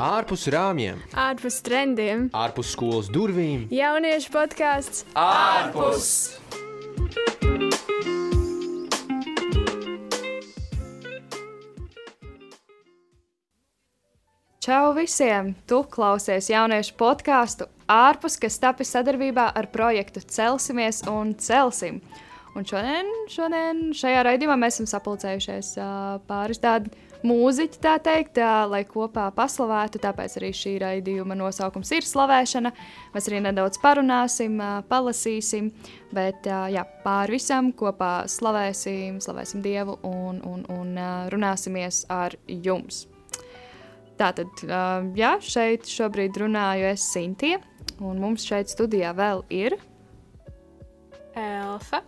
ārpus rāmjiem, ārpus trendiem, ārpus skolas durvīm. Jauniešu podkāsts ārpus! Čau visiem! Tu klausies jauniešu podkāstu ārpus, kas tapis sadarbībā ar projektu Celsimies un Celsim. Un šodien, šodien šajā raidījumā mēs esam sapulcējušies uh, pāris tādi mūziķi, tā teikt, uh, lai kopā paslavētu. Tāpēc arī šī raidījuma nosaukums ir slavēšana. Mēs arī nedaudz parunāsim, palasīsim, bet jā, pāri visam kopā slavēsim, slavēsim Dievu un, un, un runāsimies ar jums. Tātad, jā, šeit šobrīd runāju es Sintie, un mums šeit studijā vēl ir Elfa,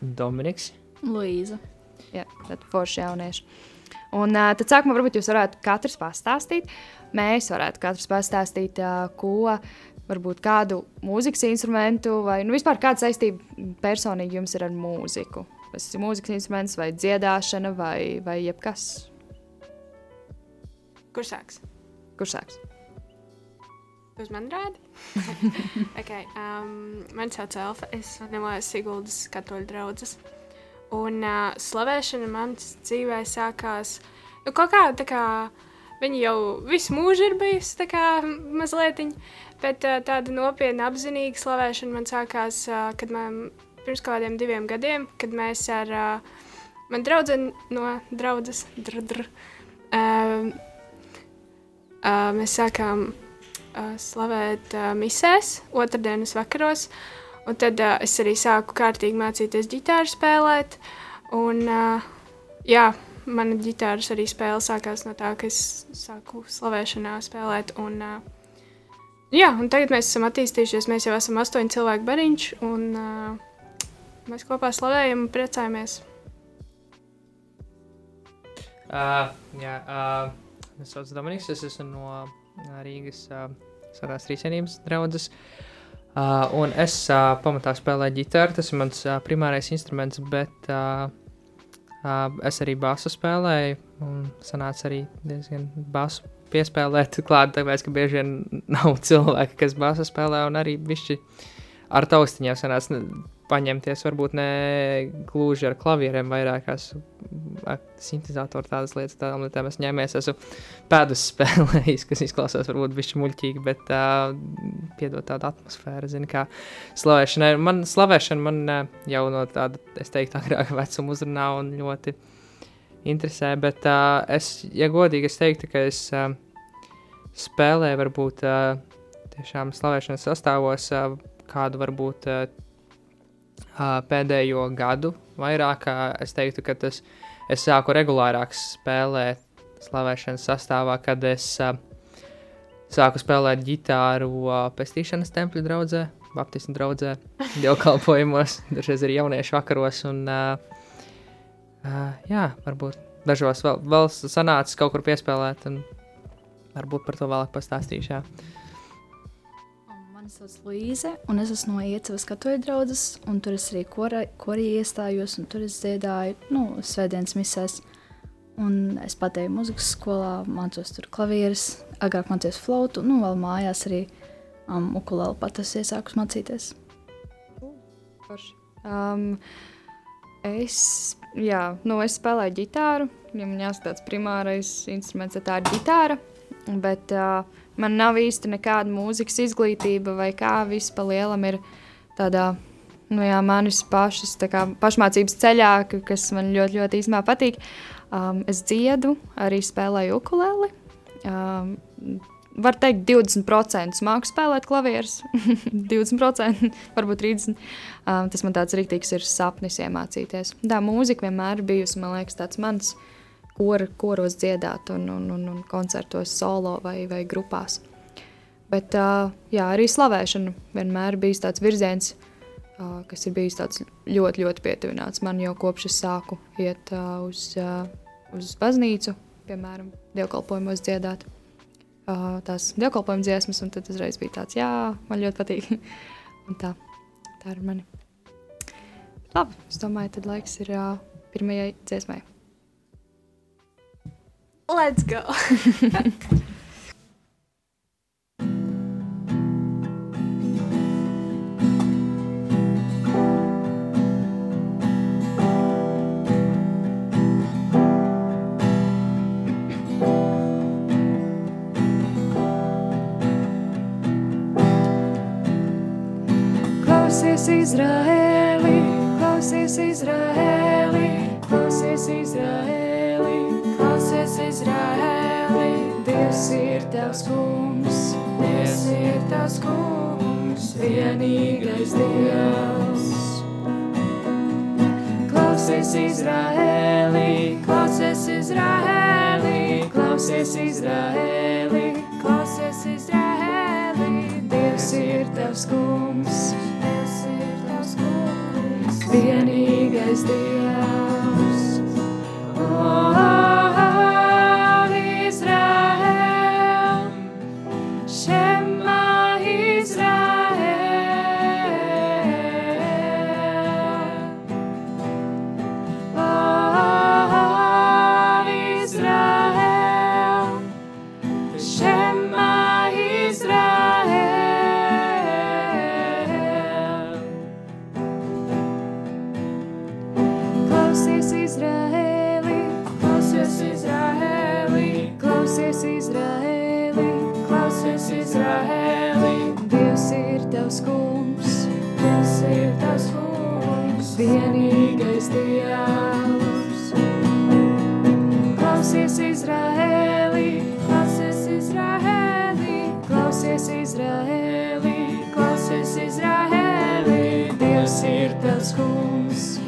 Dominiks, Luīza. Jā, tad forši jaunieši. Un tad sākumā varbūt jūs varētu katrs pastāstīt, mēs varētu katrs pastāstīt, ko varbūt kādu mūzikas instrumentu vai nu, vispār kāda saistība personīgi jums ir ar mūziku. Tas ir mūzikas instruments vai dziedāšana vai, vai jebkas. Kurš sāks? Kurš sāks? Uz mani rādi. okay, um, mani sauc Elfa. Es nemoju Siguldas katoļu draugas. Un uh, slavēšana manas dzīvē sākās nu, kaut kā tā kā. Viņa jau visu mūžu ir bijusi tā kā mazliet, bet uh, tāda nopietna, apzinīga slavēšana man sākās, uh, kad man pirms kādiem diviem gadiem, kad mēs ar uh, manu draugu no draudzes, dr, dr, uh, uh, mēs sākām uh, slavēt uh, misēs, otrdienas vakaros. Un tad uh, es arī sāku kārtīgi mācīties ģitāru spēlēt. Un, uh, jā, mana ģitāras arī spēle sākās no tā, ka es sāku slavēšanā spēlēt. Un, uh, jā, un tagad mēs esam attīstījušies. Mēs jau esam astoņu cilvēku bariņš, un uh, mēs kopā slavējam un priecājamies. Uh, jā, uh, es saucu Dominiks, es esmu no Rīgas uh, Svētās Rīsenības draudzes. Uh, un es uh, pamatā spēlēju ģitāru, tas ir mans uh, primārais instruments, bet uh, uh, es arī basu spēlēju, un sanāca arī diezgan basu piespēlēt klāt, tāpēc, ka bieži vien nav cilvēki, kas basu spēlē, un arī bišķi ar taustiņām sanāca paņemties, varbūt ne gluži ar klavieriem, vairāk ar sintēzatoru tādas lietas, tādām lietām es ņēmies, esmu pēdus spēlējis, kas izklausās varbūt bišķi muļķīgi, bet uh, piedod tādu atmosfēru, zini, kā slavēšana. Man slavēšana man uh, jau no tāda, es teiktu, agrāka vecuma uzrunā un ļoti interesē, bet uh, es, ja godīgi, es teiktu, ka es uh, spēlēju varbūt uh, tiešām slavēšanas sastāvos uh, kādu varbūt uh, pēdējo gadu vairāk. Es teiktu, ka tas, es sāku regulārāk spēlēt slavēšanas sastāvā, kad es sāku spēlēt ģitāru pestīšanas tempļa draudzē, baptistu draudzē, dievkalpojumos, dažreiz arī jauniešu vakaros. Un, jā, varbūt dažos vēl, vēl sanācis kaut kur piespēlēt, un varbūt par to vēlāk pastāstīšu. Jā. Mani sauc Līze, un es esmu no Iecavas katoļu draudzes, un tur es arī korī kor iestājos, un tur es dziedāju, nu, svētdienas misēs. Un es patēju muzikas skolā, mācos tur klavieres, agrāk mācījos flautu, nu, vēl mājās arī um, ukulēlu pat es iesāku mācīties. Um, es, jā, nu, es spēlēju ģitāru, ja man jāsaka tāds primārais instruments, tā ir ģitāra, bet uh, man nav īsti nekāda mūzikas izglītība, vai kā viss pa lielam ir tādā. Nu, jā, manis pašas kā, pašmācības ceļā, kas man ļoti, ļoti īstenībā patīk. Um, es dziedu, arī spēlēju ukuleli. Um, var teikt, 20% māku spēlēt klavierus, 20%, varbūt 30%. Um, tas man tāds rīktīgs ir sapnis iemācīties. Tā mūzika vienmēr bijusi, man liekas, tāds mans kor, koros dziedāt un, un, un, un koncertos solo vai, vai grupās. Bet jā, arī slavēšana vienmēr bijis tāds virziens, kas ir bijis ļoti, ļoti pietuvināts man jau kopš es sāku iet uz, uz baznīcu, piemēram, dievkalpojumos dziedāt tās dievkalpojuma dziesmas, un tad uzreiz bija tāds, jā, man ļoti patīk. tā, tā ir mani. Labi, es domāju, tad laiks ir pirmajai dziesmai. Let's go! Izraēlī, klausies Izraēlī, klausies Izraēlī, klausies Izraēlī. Dievs ir tavs kungs, Dievs ir tavs kungs, vienīgais Dievs. Dievs ir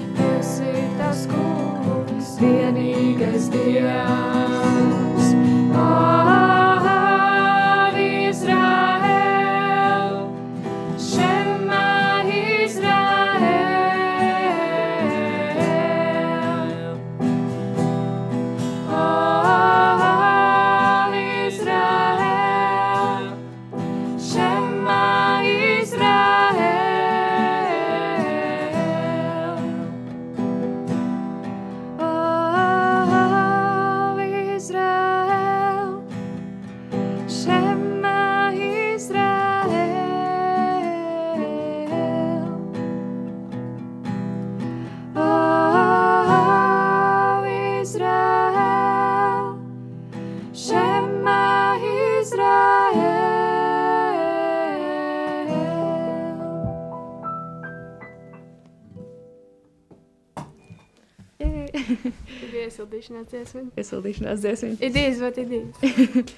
Ir iesildīšanās dziesma. Iesildīšanās dziesmiņa. Is what it is.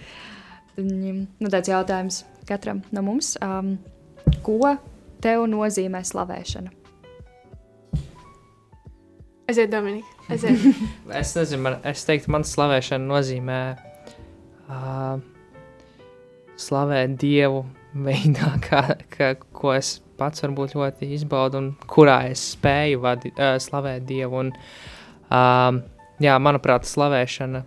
Mm, Nu, tāds jautājums katram no mums. Um, ko tev nozīmē slavēšana? Aiziet, Dominika. Aiziet. Es nezinu, man, es teiktu, man slavēšana nozīmē uh, slavēt Dievu veidā, kā, kā, ko es pats varbūt ļoti izbaudu un kurā es spēju vadi, uh, slavēt Dievu. Un, uh, jā, manuprāt, slavēšana.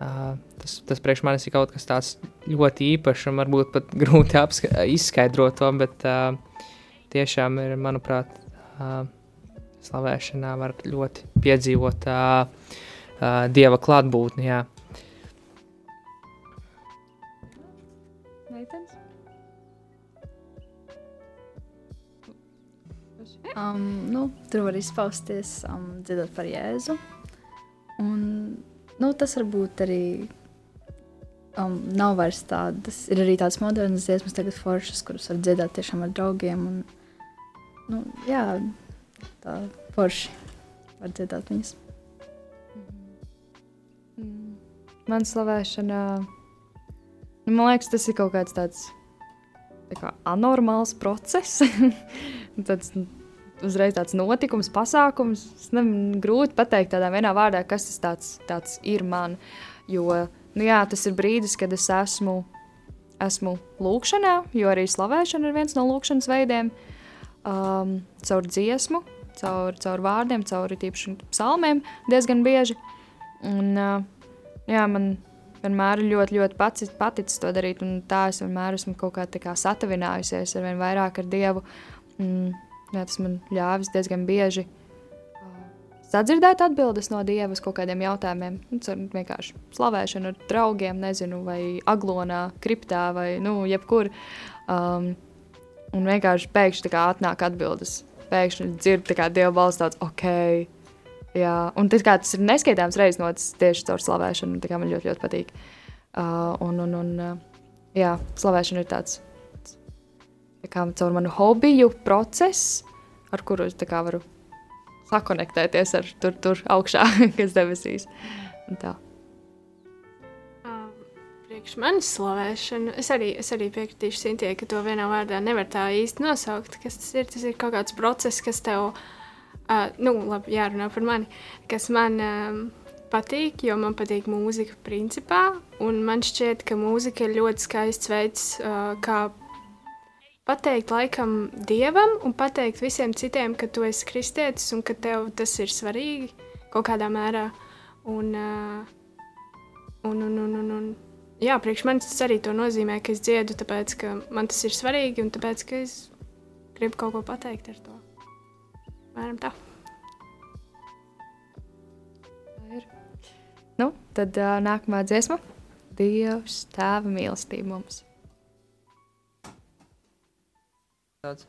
Uh, tas, tas priekš manis ir kaut kas tāds ļoti īpašs, un varbūt pat grūti izskaidrot to, bet uh, tiešām ir, manuprāt, uh, slavēšanā var ļoti piedzīvot uh, uh, dieva klātbūtni. Jā. Um, nu, tur var izpausties um, dzirdot par Jēzu. Un, nu, tas var būt arī. Um, nav vairs tādas, ir arī tādas modernas dziesmas, tagad foršas, kuras var dzirdēt tiešām ar draugiem. Un, nu, jā, tā forši var dzirdēt viņas. Mm. Man slavēšana, nu, man liekas, tas ir kaut kāds tāds tā kā anormāls process. tāds uzreiz tāds notikums, pasākums. Es nevaru grūti pateikt tādā vienā vārdā, kas tas tāds, tāds ir man. Jo nu, jā, tas ir brīdis, kad es esmu, esmu lūkšanā, jo arī slavēšana ir viens no lūkšanas veidiem. Um, caur dziesmu, caur, caur vārdiem, caur tīpaši psalmiem diezgan bieži. Un, uh, jā, man vienmēr ļoti, ļoti pats, paticis to darīt, un tā es vienmēr esmu kaut kā, kā satavinājusies ar vien vairāk ar Dievu. Mm, jā, tas man ļāvis diezgan bieži uh, sadzirdēt atbildes no Dieva uz kaut kādiem jautājumiem. Nu, ar vienkārši slavēšanu ar draugiem, nezinu, vai aglonā, kriptā vai nu, jebkur. Um, un vienkārši pēkšņi atnāk atbildes. Pēkšņi dzird Dieva balss tāds, ok, Jā, un tas, kā, tas ir neskaitāms reizes noticis tieši caur slavēšanu. Man ļoti, ļoti patīk. Uh, un, un, un, uh, jā, slavēšana ir tāds, tā kā caur manu hobiju process, ar kuru es kā varu sakonektēties ar tur, tur augšā, kas debesīs. Tā. Priekš manis slavēšanu. Es arī, es arī piekritīšu Sintijai, ka to vienā vārdā nevar tā īsti nosaukt. Kas tas ir? Tas ir kaut kāds process, kas tev, uh, nu, labi, jārunā par mani, kas man um, patīk, jo man patīk mūzika principā. Un man šķiet, ka mūzika ir ļoti skaists veids, uh, kā pateikt laikam dievam un pateikt visiem citiem, ka tu esi kristietis un ka tev tas ir svarīgi kaut kādā mērā. Un, un, un, un, un, un jā, priekš manis tas arī nozīmē, ka es dziedu, tāpēc, ka man tas ir svarīgi un tāpēc, ka es gribu kaut ko pateikt ar to. Mēram. Tā ir. Nu, tad uh, nākamā dziesma - Dievs, tēva mīlestība mums. Tāds.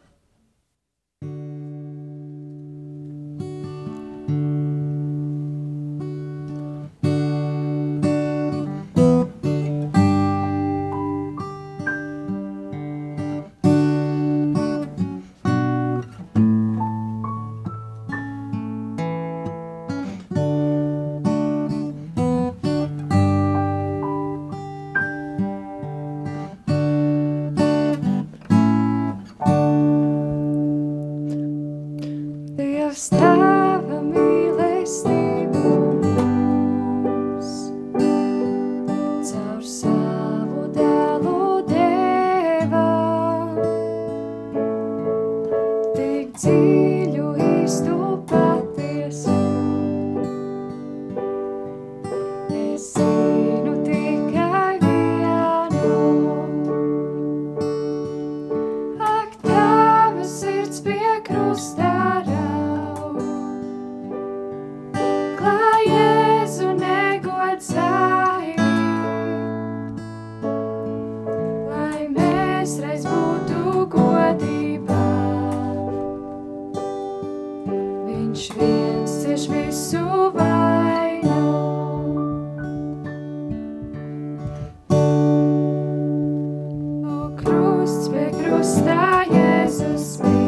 Krusts pie krustā Jēzus mirst.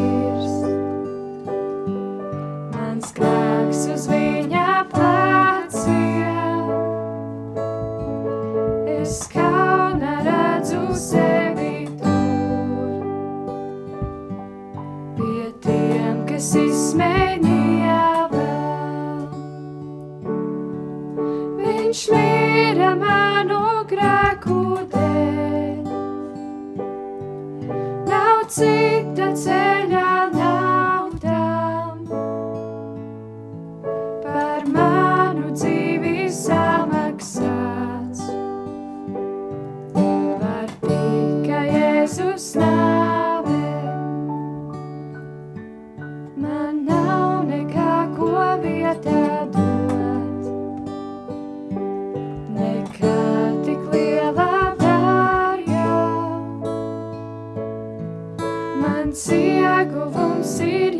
Mans ieguvums ir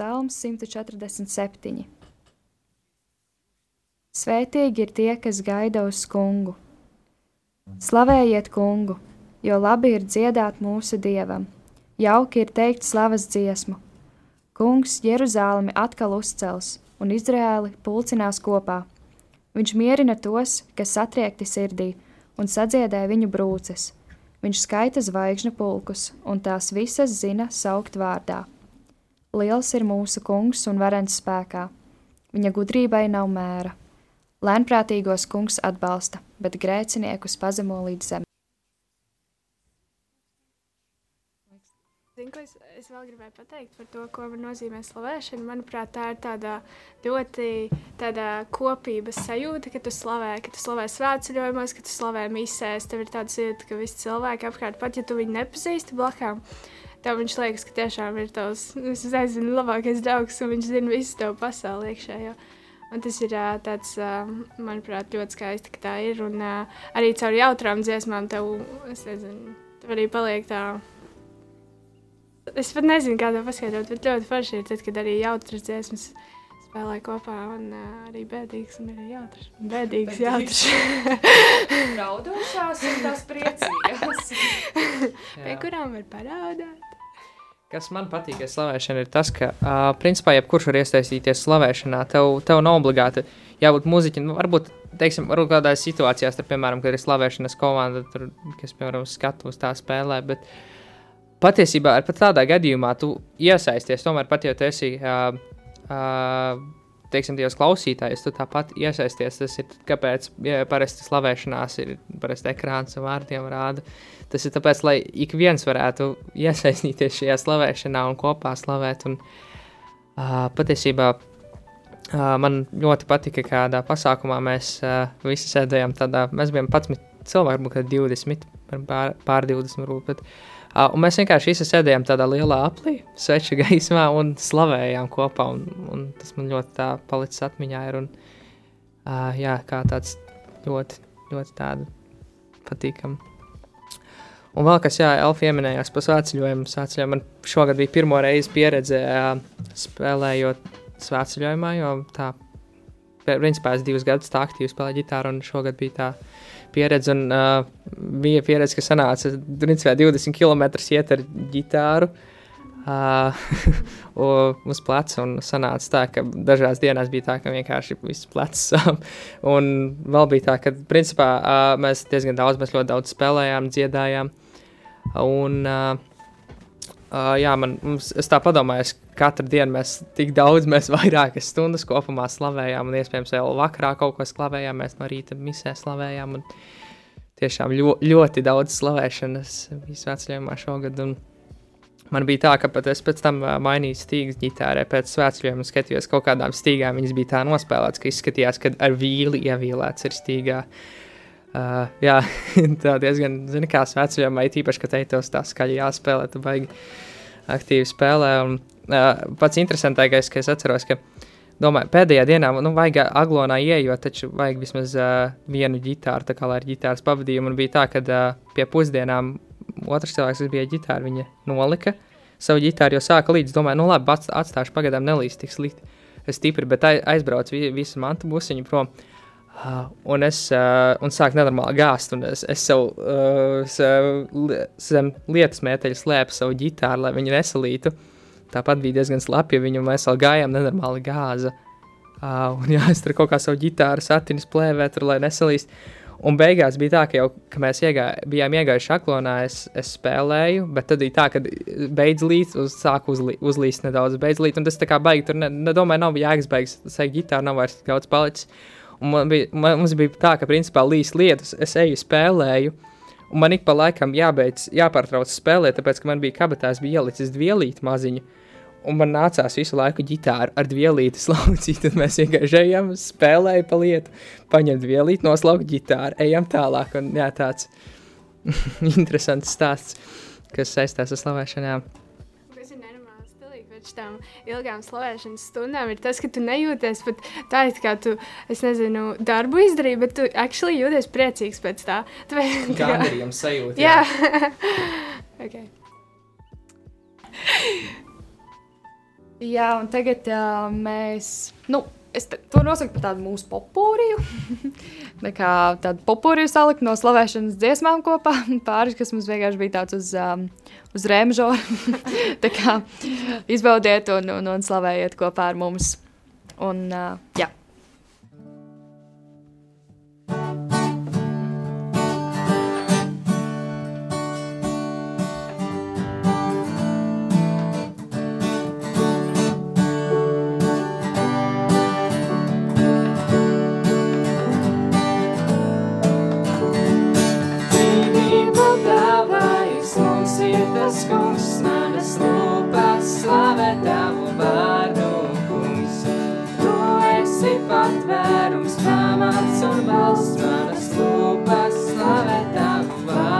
Psalms 147. Svētīgi ir tie, kas gaida uz kungu. Slavējiet kungu, jo labi ir dziedāt mūsu dievam, jauki ir teikt slavas dziesmu. Kungs Jeruzālemi atkal uzcels un Izraēli pulcinās kopā. Viņš mierina tos, kas satriekti sirdī, un sadziedē viņu brūces. Viņš skaita zvaigžņu pulkus, un tās visas zina saukt vārdā. Liels ir mūsu kungs un varens spēkā. Viņa gudrībai nav mēra. Lēnprātīgos kungs atbalsta, bet grēciniekus pazemo līdz zemē. Zinu, ko es, es vēl gribēju pateikt par to, ko nozīmē slavēšana. Manuprāt, tā ir tāda ļoti tāda kopības sajūta, ka tu slavē, ka tu slavē svētceļojumos, ka tu slavē misēs. Tev ir tāds jūtas, ka visi cilvēki apkārt, pat ja tu viņu nepazīsti blakām, tev viņš liekas, ka tiešām ir tavs, es nezinu, labākais draugs, un viņš zina visu tavu pasauli iekšējo. Un tas ir tāds, manuprāt, ļoti skaisti, ka tā ir. Un arī caur jautrām dziesmām tev, es nezinu, tev arī paliek tā Es pat nezinu, kā to paskaidrot, bet ļoti forši ir tad, kad arī jautras dziesmas spēlē kopā, un uh, arī bēdīgs, un arī jautrs. Bēdīgs, jautrs. Raudošās un tās priecīgās. Pie kurām var paraudāt. Kas man patīk ar slavēšanu, ir tas, ka, uh, principā, jebkurš var iesaistīties slavēšanā. Tev, tev nav obligāti jābūt muziķim. Nu, varbūt, teiksim, varbūt kādās situācijās, tur, piemēram, kad ir slavēšanas komanda, tur, kas, piemēram, skatu uz tā spēlē, bet patiesībā pat tādā gadījumā tu iesaisties, tomēr pat ja tu esi. Uh, uh, Teiksim, tajos klausītājos, tu tāpat iesaisties. Tas ir kāpēc ja parasti slavēšanās ir parasti ekrāns ar vārdiem rāda. Tas ir tāpēc, lai ik viens varētu iesaistīties šajā slavēšanā un kopā slavēt. Un, uh, patiesībā uh, man ļoti patika, kādā pasākumā mēs uh, visi sēdējām tādā, mēs bijām 11 cilvēki, varbūt 20, pār, pār 20 varbūt, bet uh, Uh, un mēs vienkārši visi sēdējām tādā lielā aplī, sveča gaismā un slavējām kopā. Un, un tas man ļoti tā palicis atmiņā. Ir, un, uh, jā, kā tāds ļoti, ļoti tādu patīkam. Un vēl kas, jā, Elfa pieminējās par svētceļojumu. Svētceļojumu man šogad bija pirmo reizi pieredze uh, spēlējot svētceļojumā, jo tā, principā es divus gadus tā aktīvi spēlēju ģitāru, un šogad bija tā pieredze. Un, uh, bija pieredze, ka sanāca principā, 20 km iet ar ģitāru. Uh, uz pleca un sanāca tā, ka dažās dienās bija tā, ka vienkārši viss plecs un vēl bija tā, ka principā uh, mēs diezgan daudz, mēs ļoti daudz spēlējām, dziedājām. Un, uh, uh, jā, man, es tā padomāju, katru dienu mēs tik daudz, mēs vairākas stundas kopumā slavējām, un iespējams vēl vakarā kaut ko slavējām, mēs no rīta misē slavējām. Tiešām ļo, ļoti daudz slavēšanas bija svētceļojumā šogad. Un man bija tā, ka pat es pēc tam mainīju stīgas ģitārē, pēc svētceļojuma skatījos kaut kādām stīgām, viņas bija tā nospēlētas, ka izskatījās, ka ar vīli ievīlēts ir stīgā. Uh, jā, tā diezgan, zini, kā svētceļojumā, īpaši, ka teitos tā skaļi jāspēlē, tu baigi aktīvi spēlē. Un, pats interesantākais, ka es atceros, ka domāju, pēdējā dienā nu, vajag aglonā ienākt, taču vajag vismaz uh, vienu ģitāru, tā kā ar ģitāras pavadījumu. Un bija tā, ka uh, pie pusdienām otrs cilvēks, kas bija ģitāra, viņa nolika savu ģitāru, jo sāka līdz, domāju, nu labi, atstāšu pagaidām nelīst tik slikti. Es stipri, bet aizbraucu visu mantu busiņu prom. Uh, un es uh, un sāku nenormāli gāzt, un es, es sev uh, zem lietas mēteļa slēpu savu ģitāru, lai viņa nesalītu. Tāpat bija diezgan slapja, viņu mēs vēl gājām nenormāli gāza. Uh, un jā, es tur kaut kā savu ģitāru satinis plēvē, tur, lai nesalīst. Un beigās bija tā, ka jau, ka mēs iegā, bijām iegājuši aklonā, es, es spēlēju, bet tad bija tā, ka beidz līt, uz, sāku uzlī, uzlīst nedaudz, beidz līt, un tas tā kā baigi, tur, ne, nedomāju, nav jēgas beigas, sēk ģitāru, nav vairs daudz palicis. Un man bija, man, mums bija tā, ka principā līs lietas, es eju spēlēju, un man ik pa laikam jābeidz, jāpārtrauc spēlēt, tāpēc, ka man bija kabatās bija ielicis dvielīt maziņu, un man nācās visu laiku ģitāru ar dvielīti slaucīt, tad mēs vienkārši ejam, spēlēju pa lietu, paņem dvielīti, noslaukt ģitāru, ejam tālāk, un jā, tāds interesants stāsts, kas saistās ar slavēšanām pēc tam ilgām slavēšanas stundām ir tas, ka tu nejūties pat tā, it kā tu, es nezinu, darbu izdarīji, bet tu actually jūties priecīgs pēc tā. Tu Gandarījums sajūta. Jā. jā. okay. Jā, un tagad uh, mēs, nu, es to nosaucu par tādu mūsu popūriju. kā tādu popūriju salikt no slavēšanas dziesmām kopā. Pāris, kas mums vienkārši bija tāds uz, um, uz rēmžoru. tā kā izbaudiet un, un, un slavējiet kopā ar mums. Un, uh, jā. kungs, manas lūpas slavē tavu vārdu, kungs. Tu esi patvērums, pamats un balsts, manas lūpas slavē tavu vārdu.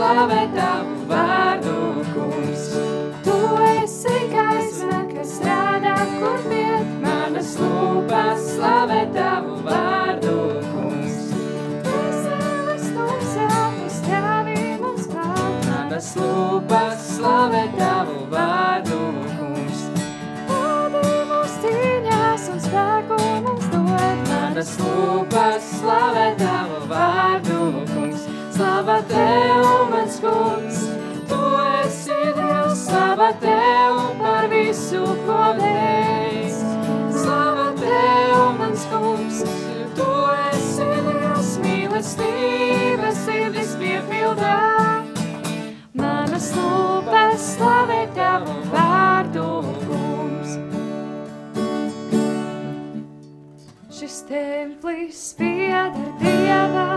slavē tavu vārdu, kungs. Tu esi gaisma, kas rādā, kur piet manas lūpas, slavē tavu vārdu, kungs. Pasaules tumsā, tu stāvi mums klāt, manas lūpas, slavē tavu vārdu, kungs. Vadi mūs cīņās un spēku mums dod, manas lūpas, slavē tavu vārdu, kungs. Slava Tev, tev par visu, ko dēļ. Slava tev, mans kungs, tu esi liels mīlestības, sirdis piepildā. Manas lūpas slavē tavu vārdu, kungs. Šis templis pieder Dievam.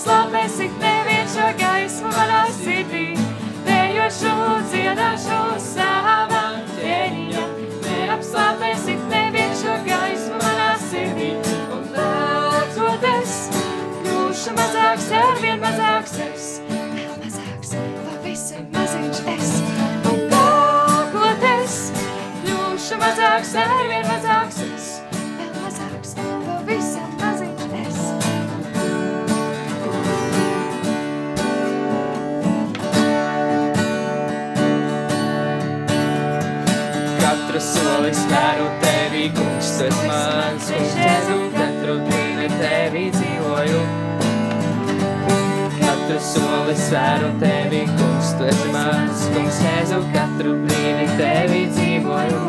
slavēsit tevi. tevi, kungs, tu esi mans, es jēzu katru dienu tevi dzīvoju. Katru soli svēru tevi, kungs, tu esi mans, kungs, jēzu katru brīdi tevi dzīvoju.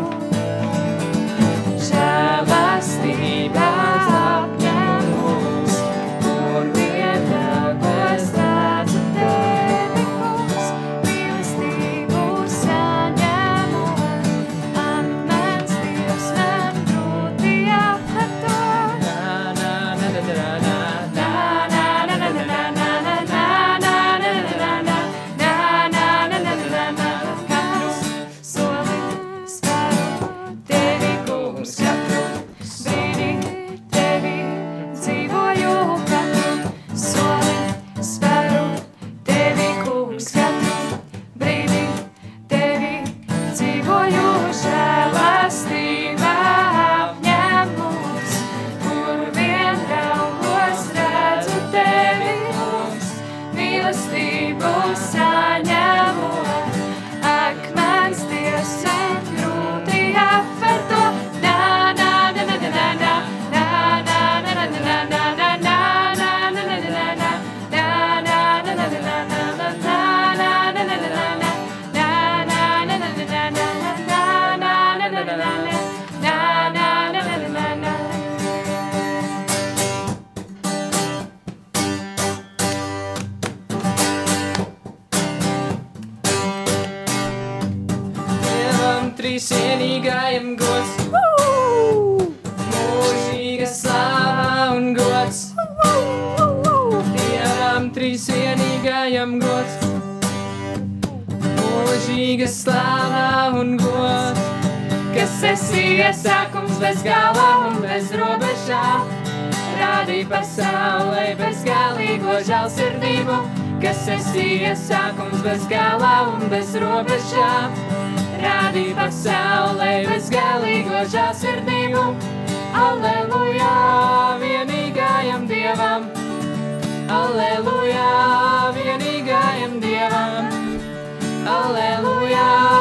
Žēlastībā, labā. visvienīgajam gods. Mūžīga slāva un gods. Dievam trīsvienīgajam gods. Mūžīga slāva un gods. Kas esi iesākums bez gala un bez robežām. Rādīja pasaulē bezgalīgo žēlsirdību, kas esi iesākums bez gala un bez robežām parādi pasaulē bezgalīgo žāsirdību. Aleluja, vienīgajam Dievam! Aleluja, vienīgajam Dievam! Aleluja!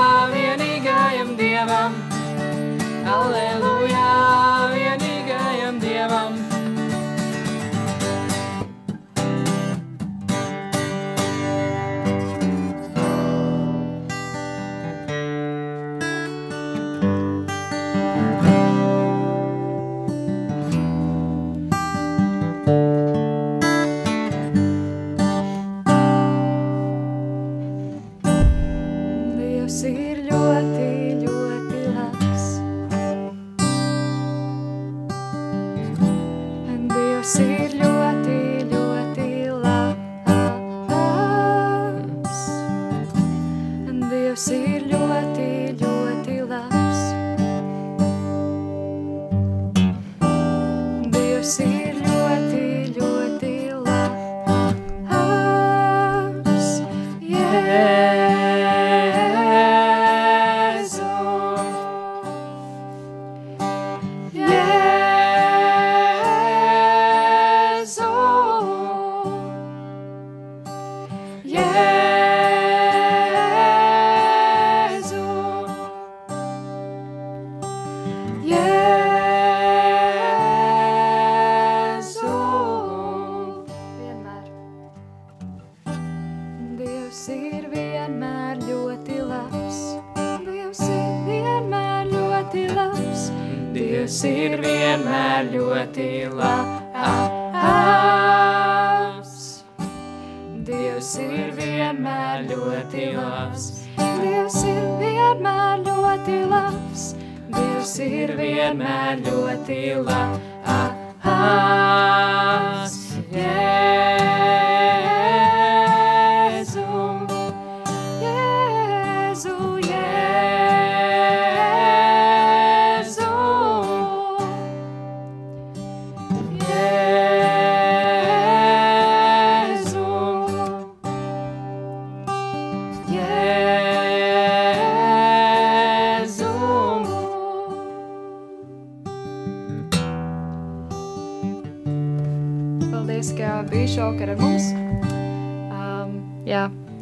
Yeah.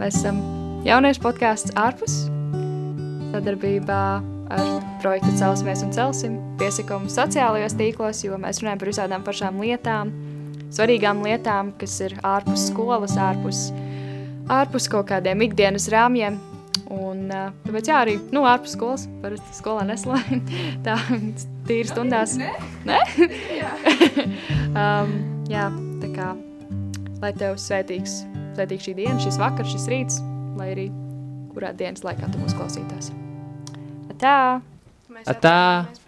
esam jauniešu podkāsts ārpus sadarbībā ar projektu Celsimies un celsim piesakamu sociālajos tīklos, jo mēs runājam par visādām pašām lietām, svarīgām lietām, kas ir ārpus skolas, ārpus, ārpus kaut kādiem ikdienas rāmjiem, Un, tāpēc, jā, arī nu, ārpus skolas parasti skolā neslēdz. Tā tīri stundās. Nē, Nē? jā. um, jā, tā kā lai tev svētīgs svētīgs šī diena, šis vakars, šis rīts, lai arī kurā dienas laikā tu mūs klausītās. Tā! Mēs Atā. akordiem.